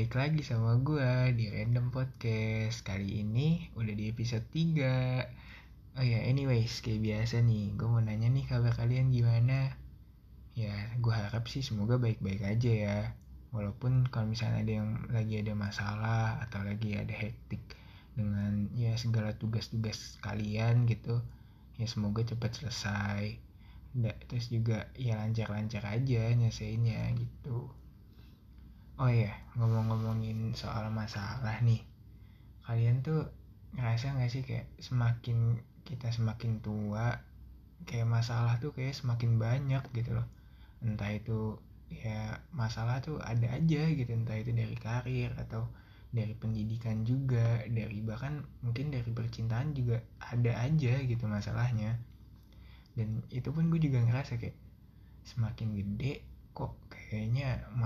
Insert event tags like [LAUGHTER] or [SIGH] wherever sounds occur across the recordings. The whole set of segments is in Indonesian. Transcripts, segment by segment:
balik lagi sama gue di Random Podcast. Kali ini udah di episode 3 Oh ya anyways kayak biasa nih Gue mau nanya nih kabar kalian gimana? Ya gue harap sih semoga baik-baik aja ya. Walaupun kalau misalnya ada yang lagi ada masalah Atau lagi ada hektik dengan ya segala tugas-tugas kalian gitu Ya semoga cepat selesai. Terus juga ya lancar-lancar aja nyelesainnya gitu Oh iya, ngomong-ngomongin soal masalah nih. Kalian tuh ngerasa gak sih kayak semakin kita semakin tua, kayak masalah tuh kayak semakin banyak gitu loh. Entah itu ya masalah tuh ada aja gitu, entah itu dari karir atau dari pendidikan juga, dari bahkan mungkin dari percintaan juga ada aja gitu masalahnya. Dan itu pun gue juga ngerasa kayak semakin gede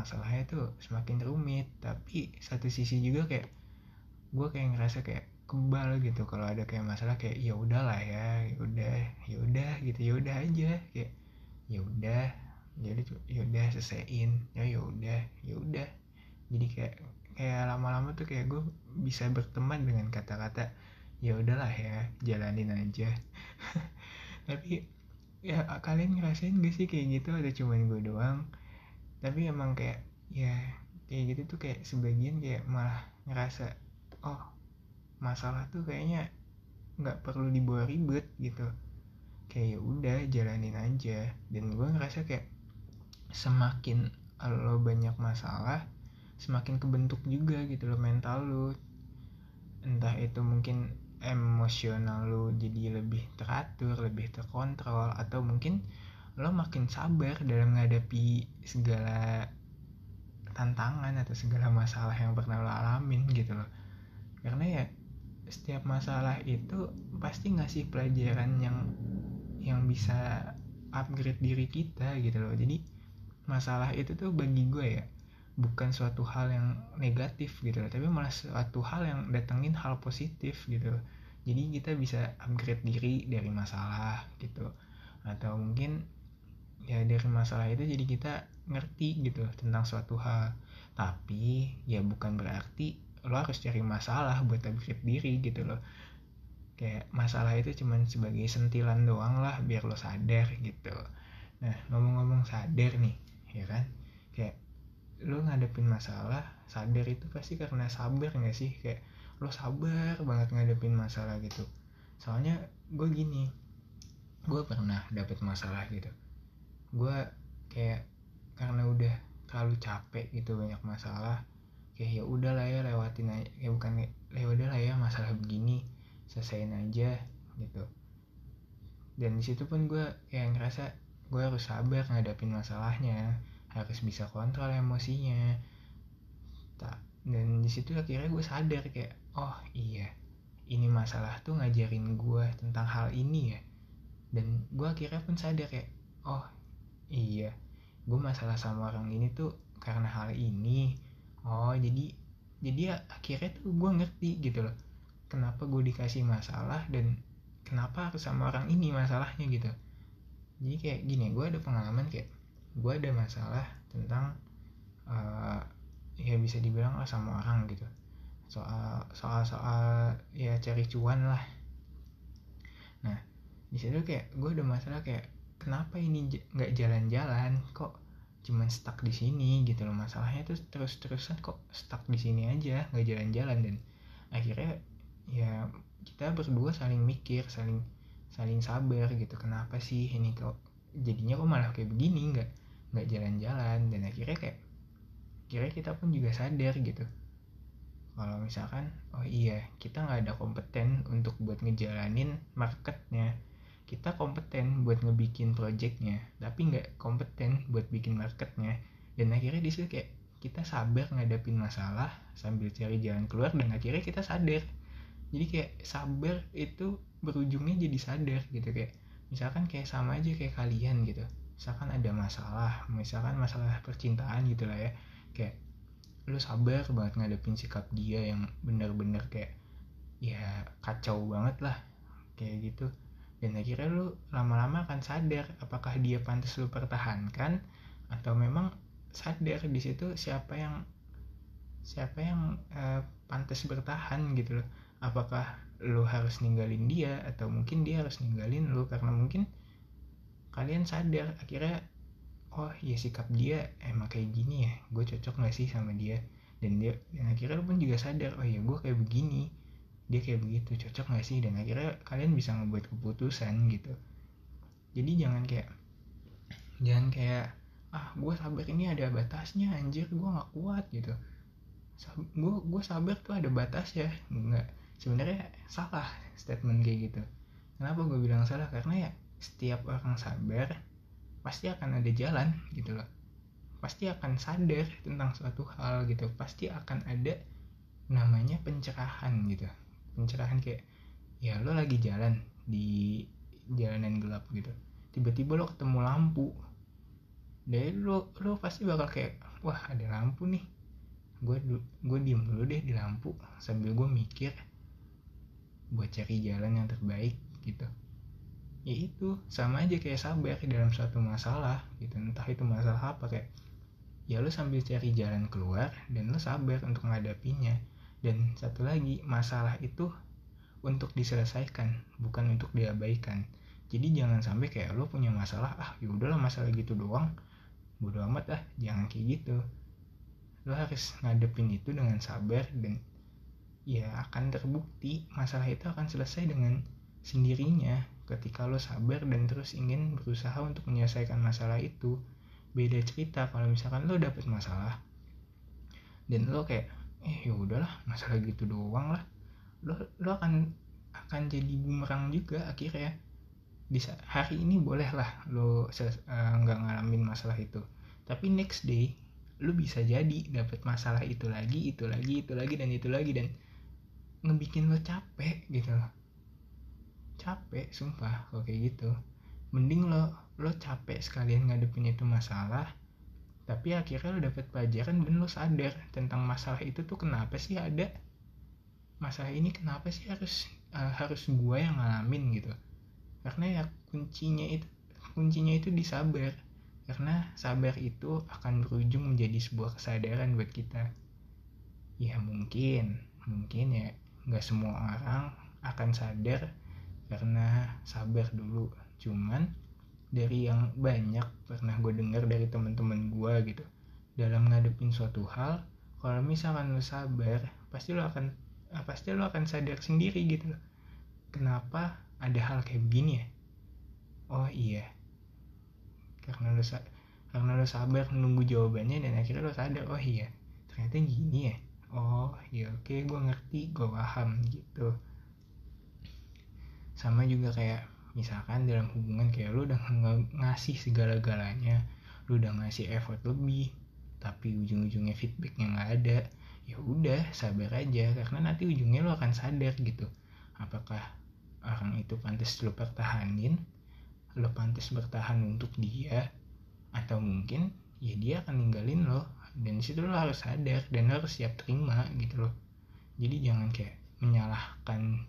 masalahnya tuh semakin rumit. Tapi satu sisi juga kayak gue kayak ngerasa kayak kebal gitu kalau ada kayak masalah kayak ya udahlah ya ya udah ya udah gitu ya udah aja kayak ya udah jadi ya udah selesaiin ya ya udah ya udah jadi kayak kayak lama-lama tuh kayak gue bisa berteman dengan kata-kata ya udahlah ya jalanin aja. [LAUGHS] Tapi ya kalian ngerasain gak sih kayak gitu? Ada cuman gue doang tapi emang kayak ya kayak gitu tuh kayak sebagian kayak malah ngerasa oh masalah tuh kayaknya nggak perlu dibawa ribet gitu. Kayak ya udah jalanin aja. Dan gue ngerasa kayak semakin lo banyak masalah semakin kebentuk juga gitu lo mental lo. Entah itu mungkin emosional lo jadi lebih teratur lebih terkontrol atau mungkin lo makin sabar dalam menghadapi segala tantangan atau segala masalah yang pernah lo alamin gitu loh. Karena ya setiap masalah itu pasti ngasih pelajaran yang yang bisa upgrade diri kita gitu loh. Jadi masalah itu tuh bagi gue ya bukan suatu hal yang negatif gitu loh tapi malah suatu hal yang datengin hal positif gitu loh. Jadi kita bisa upgrade diri dari masalah gitu. Atau mungkin ya dari masalah itu jadi kita ngerti gitu tentang suatu hal. Tapi ya bukan berarti lo harus cari masalah buat upgrade diri gitu loh. Kayak masalah itu cuman sebagai sentilan doang lah biar lo sadar gitu. Nah ngomong-ngomong sadar nih ya kan? Kayak lo ngadepin masalah sadar itu pasti karena sabar gak sih? Kayak lo sabar banget ngadepin masalah gitu. Soalnya gue gini gue pernah dapet masalah gitu gue kayak karena udah terlalu capek gitu banyak masalah kayak ya udah lah ya lewatin aja. Kayak bukan ya udah lah ya masalah begini selesaiin aja gitu. Dan di situ pun gue kayak ngerasa gue harus sabar ngadapin masalahnya harus bisa kontrol emosinya. Tak dan di situ akhirnya gue sadar kayak oh iya ini masalah tuh ngajarin gue tentang hal ini ya. Dan gue akhirnya pun sadar kayak oh iya. Gue masalah sama orang ini tuh karena hal ini. Oh jadi jadi ya, akhirnya tuh gue ngerti gitu loh kenapa gue dikasih masalah dan kenapa harus sama orang ini masalahnya gitu. Jadi kayak gini gue ada pengalaman kayak gue ada masalah tentang uh, ya bisa dibilang lah sama orang gitu. Soal soal soal ya cari cuan lah. Nah di situ kayak gue ada masalah kayak kenapa ini nggak jalan-jalan? Kok cuman stuck di sini gitu loh masalahnya. Tuh terus-terusan kok stuck di sini aja nggak jalan-jalan. Dan akhirnya ya kita berdua saling mikir saling saling sabar gitu. Kenapa sih ini kok jadinya kok malah kayak begini? Nggak nggak jalan-jalan. Dan akhirnya kayak kira kita pun juga sadar gitu. Kalau misalkan oh iya kita nggak ada kompeten untuk buat ngejalanin marketnya kita kompeten buat ngebikin projectnya tapi nggak kompeten buat bikin marketnya. Dan akhirnya di situ kayak kita sabar ngadapin masalah sambil cari jalan keluar dan akhirnya kita sadar. Jadi kayak sabar itu berujungnya jadi sadar gitu kayak misalkan kayak sama aja kayak kalian gitu. Misalkan ada masalah misalkan masalah percintaan gitu lah ya. Kayak lu sabar banget ngadepin sikap dia yang bener-bener kayak ya kacau banget lah kayak gitu dan akhirnya lu lama-lama akan sadar apakah dia pantas lu pertahankan atau memang sadar di situ siapa yang siapa yang uh, pantas bertahan gitu loh. Apakah lo harus ninggalin dia atau mungkin dia harus ninggalin lo karena mungkin kalian sadar akhirnya oh ya sikap dia emang kayak gini ya. Gue cocok gak sih sama dia? Dan dia dan akhirnya lo pun juga sadar oh ya gue kayak begini dia kayak begitu cocok gak sih? Dan akhirnya kalian bisa ngebuat keputusan gitu. Jadi jangan kayak jangan kayak ah gue sabar ini ada batasnya anjir gue nggak kuat gitu. Gue gue sabar tuh ada batas ya nggak sebenarnya salah statement kayak gitu. Kenapa gue bilang salah? Karena ya setiap orang sabar pasti akan ada jalan gitu loh. Pasti akan sadar tentang suatu hal gitu. Pasti akan ada namanya pencerahan gitu pencerahan kayak ya lo lagi jalan di jalanan gelap gitu. Tiba-tiba lo ketemu lampu. Dari lo lo pasti bakal kayak wah ada lampu nih. Gue gue diem dulu deh di lampu sambil gue mikir buat cari jalan yang terbaik gitu. Ya itu sama aja kayak sabar dalam suatu masalah gitu. Entah itu masalah apa kayak ya lo sambil cari jalan keluar dan lo sabar untuk menghadapinya dan satu lagi masalah itu untuk diselesaikan bukan untuk diabaikan. Jadi jangan sampai kayak lo punya masalah ah ya udahlah masalah gitu doang. Bodo amat ah jangan kayak gitu. Lo harus ngadepin itu dengan sabar dan ya akan terbukti masalah itu akan selesai dengan sendirinya ketika lo sabar dan terus ingin berusaha untuk menyelesaikan masalah itu. Beda cerita kalau misalkan lo dapet masalah dan lo kayak eh ya udahlah masalah gitu doang lah. Lo lo akan akan jadi bumerang juga akhirnya. Di hari ini boleh lah lo eh, nggak uh, ngalamin masalah itu. Tapi next day lu bisa jadi dapat masalah itu lagi itu lagi itu lagi dan itu lagi dan ngebikin lo capek gitu loh. Capek sumpah kalau kayak gitu. Mending lo lo capek sekalian ngadepin itu masalah tapi akhirnya lo dapet pelajaran dan lo sadar tentang masalah itu tuh kenapa sih ada. Masalah ini kenapa sih harus uh, harus gue yang ngalamin gitu. Karena ya kuncinya itu kuncinya itu disabar karena sabar itu akan berujung menjadi sebuah kesadaran buat kita. Ya mungkin mungkin ya nggak semua orang akan sadar karena sabar dulu. Cuman dari yang banyak pernah gue dengar dari teman-teman gue gitu. Dalam ngadepin suatu hal kalau misalkan lo sabar pasti lo akan pasti lo akan sadar sendiri gitu. Kenapa ada hal kayak begini ya? Oh iya. Karena lo karena lo sabar menunggu jawabannya dan akhirnya lo sadar oh iya. Ternyata gini ya? Oh iya oke gue ngerti gue paham gitu. Sama juga kayak misalkan dalam hubungan kayak lo udah ng ngasih segala-galanya lo udah ngasih effort lebih tapi ujung-ujungnya feedbacknya nggak ada ya udah sabar aja karena nanti ujungnya lo akan sadar gitu. Apakah orang itu pantas lo pertahanin lo pantas bertahan untuk dia atau mungkin ya dia akan ninggalin lo dan situ lo harus sadar dan lo harus siap terima gitu loh. Jadi jangan kayak menyalahkan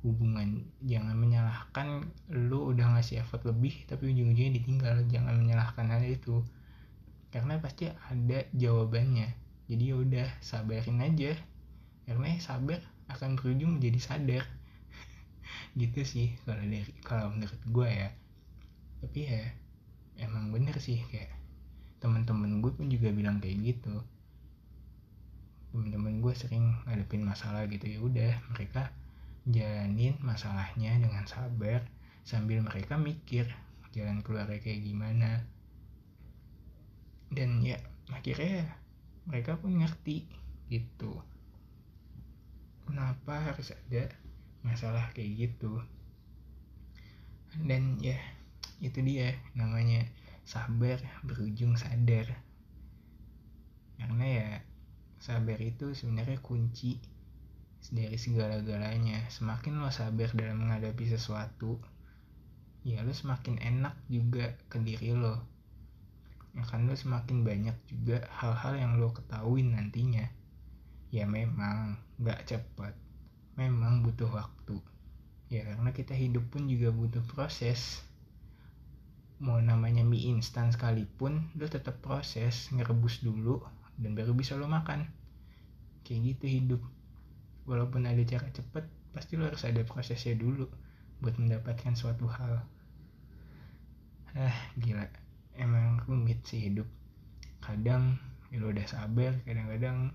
hubungan. Jangan menyalahkan lo udah ngasih effort lebih tapi ujung-ujungnya ditinggal. Jangan menyalahkan hal itu. Karena pasti ada jawabannya. Jadi ya udah sabarin aja. Karena sabar akan berujung menjadi sadar. [LAUGHS] Gitu sih kalau dari kalau menurut gue ya. Tapi ya emang bener sih kayak teman-teman gue pun juga bilang kayak gitu. Teman-teman gue sering ngadepin masalah gitu. Ya udah mereka jalanin masalahnya dengan sabar sambil mereka mikir jalan keluarnya kayak gimana. Dan ya akhirnya mereka pun ngerti gitu. Kenapa harus ada masalah kayak gitu? Dan ya itu dia namanya sabar berujung sadar. Karena ya sabar itu sebenarnya kunci dari segala-galanya semakin lo sabar dalam menghadapi sesuatu ya lo semakin enak juga ke diri lo. Akan lo semakin banyak juga hal-hal yang lo ketahui nantinya. Ya memang gak cepat. Memang butuh waktu. Ya karena kita hidup pun juga butuh proses. Mau namanya mie instan sekalipun lo tetap proses ngerebus dulu dan baru bisa lo makan. Kayak gitu hidup walaupun ada cara cepet pasti lo harus ada prosesnya dulu buat mendapatkan suatu hal. Ah gila. Emang rumit sih hidup. Kadang ya lo udah sabar kadang-kadang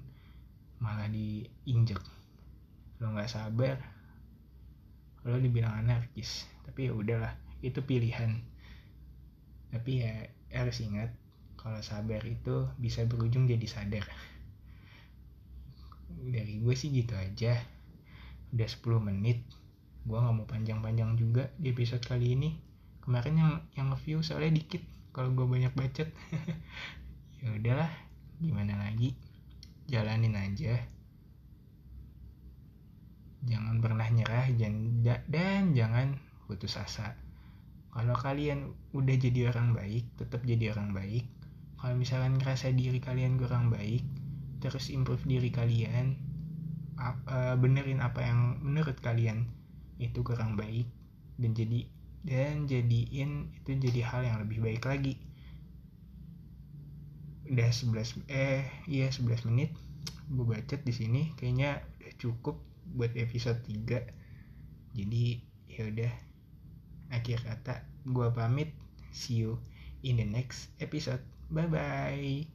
malah diinjek. Lo nggak sabar lo dibilang anarkis. Tapi ya udahlah itu pilihan. Tapi ya harus ingat kalau sabar itu bisa berujung jadi sadar dari gue sih gitu aja. Udah 10 menit. Gue nggak mau panjang-panjang juga di episode kali ini. Kemarin yang yang view soalnya dikit kalau gue banyak bacot [LAUGHS] ya udahlah gimana lagi? Jalanin aja. Jangan pernah nyerah dan, dan jangan putus asa. Kalau kalian udah jadi orang baik tetap jadi orang baik. Kalau misalkan ngerasa diri kalian kurang baik terus improve diri kalian uh, benerin apa yang menurut kalian itu kurang baik dan jadi dan jadiin itu jadi hal yang lebih baik lagi. Udah 11 eh iya 11 menit gue bacot di sini kayaknya udah cukup buat episode 3 jadi ya udah akhir kata gue pamit see you in the next episode. Bye bye